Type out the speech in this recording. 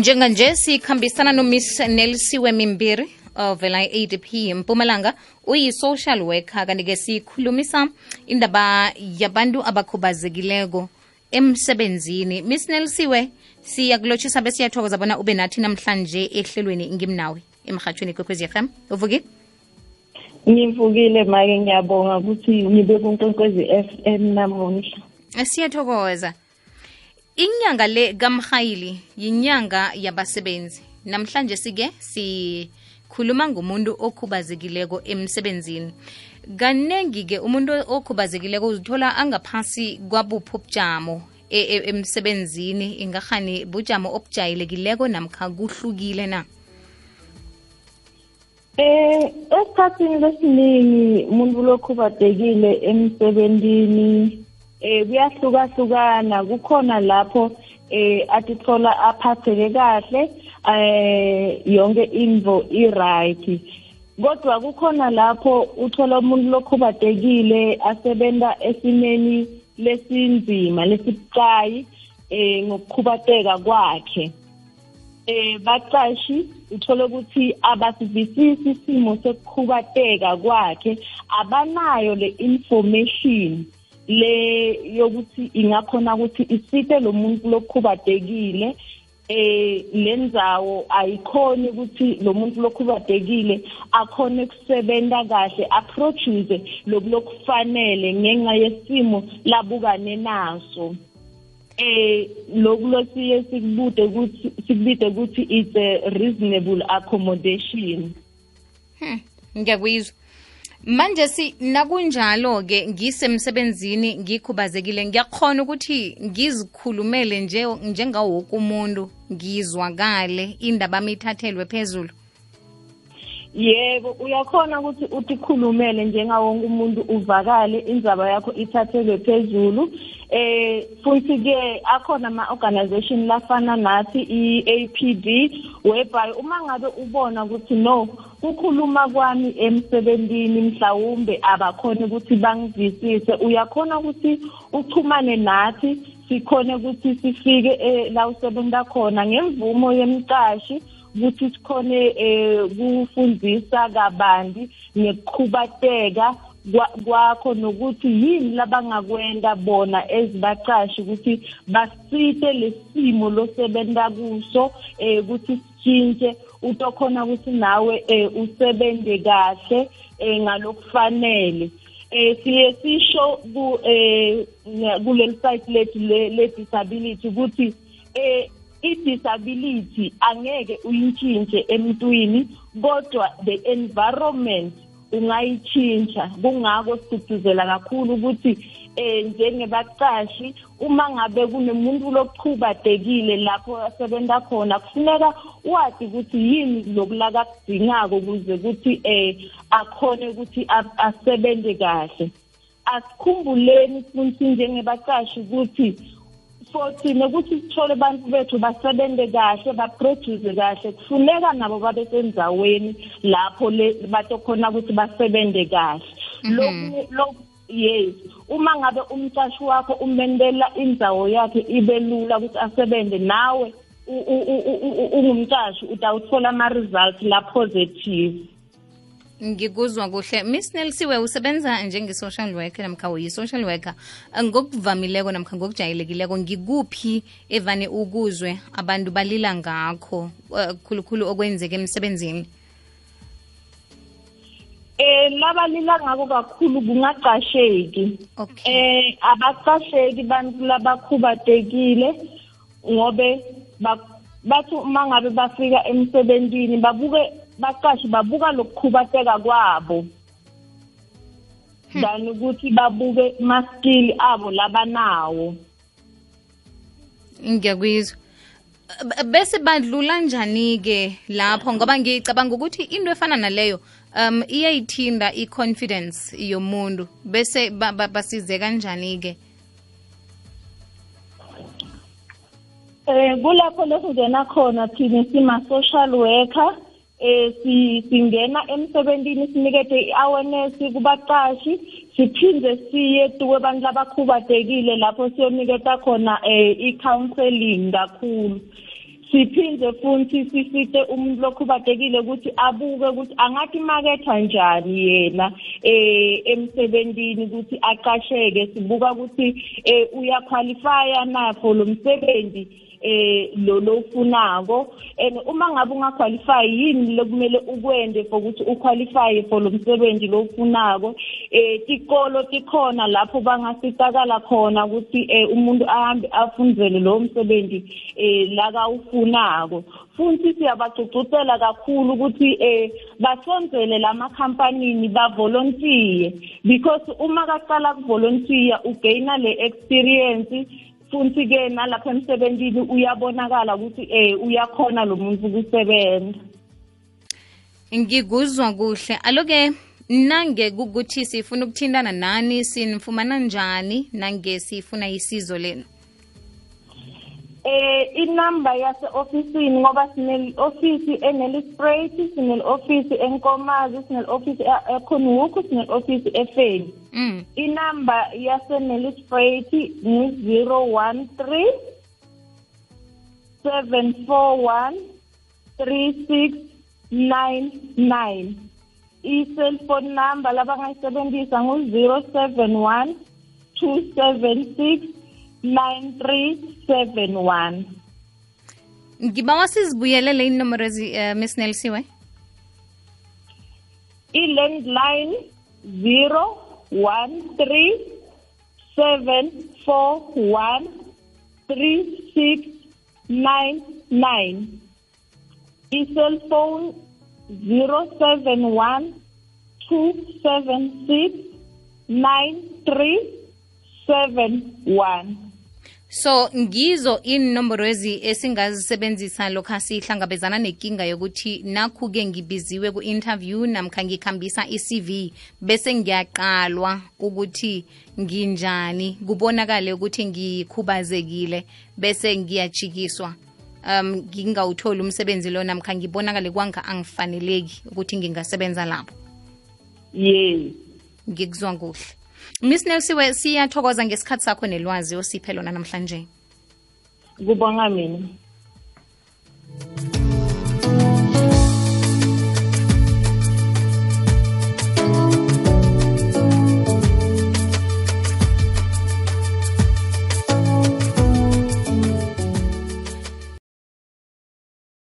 njenganje sikhambisana nomiss nelisiwe mimbiri ovela i-adp mpumalanga uyi-social worker. Kanti-ke sikhulumisa indaba yabantu abakhubazekileko emsebenzini. Miss nelisiwe siyakulotshisa besiyathokoza bona ube nathi namhlanje ehlelweni ngimnawe emhatshweni kwekwezi FM uvuki ngivukile make ngiyabonga ukuthi nibe kunkwenkwezi m namuhla. Siyathokoza inyanga le kamhayili yinyanga yabasebenzi. Namhlanje sike sikhuluma ngomuntu okhubazekileko emsebenzini. Kanengi-ke umuntu okhubazekileko uzithola angaphasi kwabuphi ubujamo emsebenzini e- emsebenzini. Ingahani bujamo obujayelekileko namkha kuhlukile na? Eh esikhathini lesiningi umuntu lokhubadekile emsebentini eh kuyahlukahlukana kukhona lapho eh atithola aphatheke kahle eh yonke info i-right. Kodwa kukhona lapho uthola umuntu lokhubadekile asebenza esimeni lesinzima lesibucayi eh ngokukhubateka kwakhe. Eh baqashi uthola ukuthi abasivisisi isimo sokukhubateka kwakhe abanayo le information. Le yokuthi ingakhona ukuthi isiphe lo muntu lokhubadekile eh lendzawo ayikhoni ukuthi lo muntu lokhubadekile akhone ukusebenza kahle approache lokufanele ngenxa yesimo labukane naso eh lokhu losiye sikubude ukuthi sikubide ukuthi it's a reasonable accommodation hmm. ngiyakuyizwa manje si nakunjalo-ke ngisemsebenzini ngikhubazekile ngiyakhona ukuthi ngizikhulumele nje njengawo woke umuntu ngizwakale indaba ami ithathelwe phezulu. Yebo uyakhona ukuthi utikhulumele njengawonke umuntu uvakale indzaba yakho ithathelwe phezulu. Eh futhi ke akhona ama organization lafana nathi iAPD whereby uma ngabe ubona ukuthi no ukukhuluma kwami emsebenzini mhlawumbe abakhona ukuthi bangivisise uyakhona ukuthi uchumane nathi sikhone ukuthi sifike la usebenza khona ngemvumo yemcashi ukuthi sikhone kufundisa kabanzi ngekuqhubateka kwakho nokuthi yini labangakwenda bona ezibaqashi ukuthi basite lesimo losebenta kuso eh ukuthi sitshintshe utokhona ukuthi nawe usebenze kahle ngalokufanele. Eh siye sisho ku eh kuleli site lethu le disability ukuthi eh i-disability angeke uyitshintshe emntwini kodwa the environment ungayitshintsha kungako sigcugcuzela kakhulu ukuthi eh njengebaqashi uma ngabe kunemuntu lokuchubadekile lapho asebenza khona kufuneka wazi ukuthi yini lokulaka kudingako ukuze ukuthi eh akhone ukuthi asebenze kahle. Asikhumbuleni futhi njengebaqashi ukuthi thina ukuthi sithole abantu bethu basebenze kahle baproduce kahle kufuneka nabo babe sendaweni lapho batokhona ukuthi basebenze kahle. Lokhu yes uma ngabe umcashi wakho umendela indzawo yakhe ibe lula ukuthi asebenze nawe ungumcashi utawuthola ama-results la positive. Ngikuzwa kuhle. Miss nelsiwe usebenza njenge-social worker namkha yi-social worker. Ngokuvamileko namkha ngokujayelekileko ngikuphi evane ukuzwe abantu balila ngakho khulukhulu okwenzeka emsebenzini? Eh labalila ngako kakhulu kungaqasheki. Eh abaqasheki bantu labakhubatekile ngobe bathi uma ngabe bafika emsebenzini babuke baqashi babuka lokukhubateka kwabo. Than ukuthi babuke ma-skill abo labanawo ngiyakuyizwa bese badlula njani-ke lapho? Ngoba ngicabanga ukuthi into efana naleyo um iyayithinda i-confidence yomuntu. Bese basize kanjani-ke? Um kulapho lokungena khona thina sima-social worker eh singena emsebenzini sinikete i-awareness kubaqashi siphinde siye tuwe abantu labakhubatekile lapho siyoniketa khona eh i-counseling kakhulu. Siphinde futhi sifite umuntu lokhubadekile ukuthi abuke ukuthi angathi maketha njani yena eh emsebentini ukuthi aqasheke. Sibuka ukuthi eh uyaqualifya na for lo msebenzi. Eh lo lofunako. And uma ngabe ungaqualify yini lokumele ukwende for ukuthi uqualify for lo msebenzi lofunako eh tikolo tikhona lapho bangasicakala khona ukuthi eh umuntu ahambe afundzele lo msebenzi eh la kawufunako. Futhi siyabagcugcutela kakhulu ukuthi eh basonzele lama company ba volunteer because uma kaqala ku volunteer ugaina le experience futhi ke nalapha emsebenzini uyabonakala ukuthi eh uyakhona lo muntu ukusebenza. Ngikuzwa kuhle. Aloke nange kukuthi sifuna ukuthintana nani sinifumana njani nange sifuna isizo lenu eh inamba yase officeini ngoba sine office eNelspruit sine office eNkomazi sine office eKhonwuku sine office eFeni. Mm. Inamba yase Nelspruit ni 013 741 3699 i-cellphone number labangayisebenzisa ngu-071 276 9371 ngibawa sizibuyelele inomboro uh, miss nelsiwe i-landline 013 741 3699 i-cellphone 071 276 9371 so ngizo inomboro ezi esingazisebenzisa lokhu sihlangabezana nenkinga yokuthi nakhu-ke ngibiziwe ku-interview namkha ngikhambisa i-cv bese ngiyaqalwa ukuthi nginjani kubonakale ukuthi ngikhubazekile bese ngiyajikiswa. Um ngingawutholi umsebenzi lo namkha ngibonakale kwanga angifaneleki ukuthi ngingasebenza lapho. Yes. Ngikuzwa kuhle miss nelsiwe siyathokoza ngesikhathi sakho nelwazi osiphe lona namhlanje kubonga mina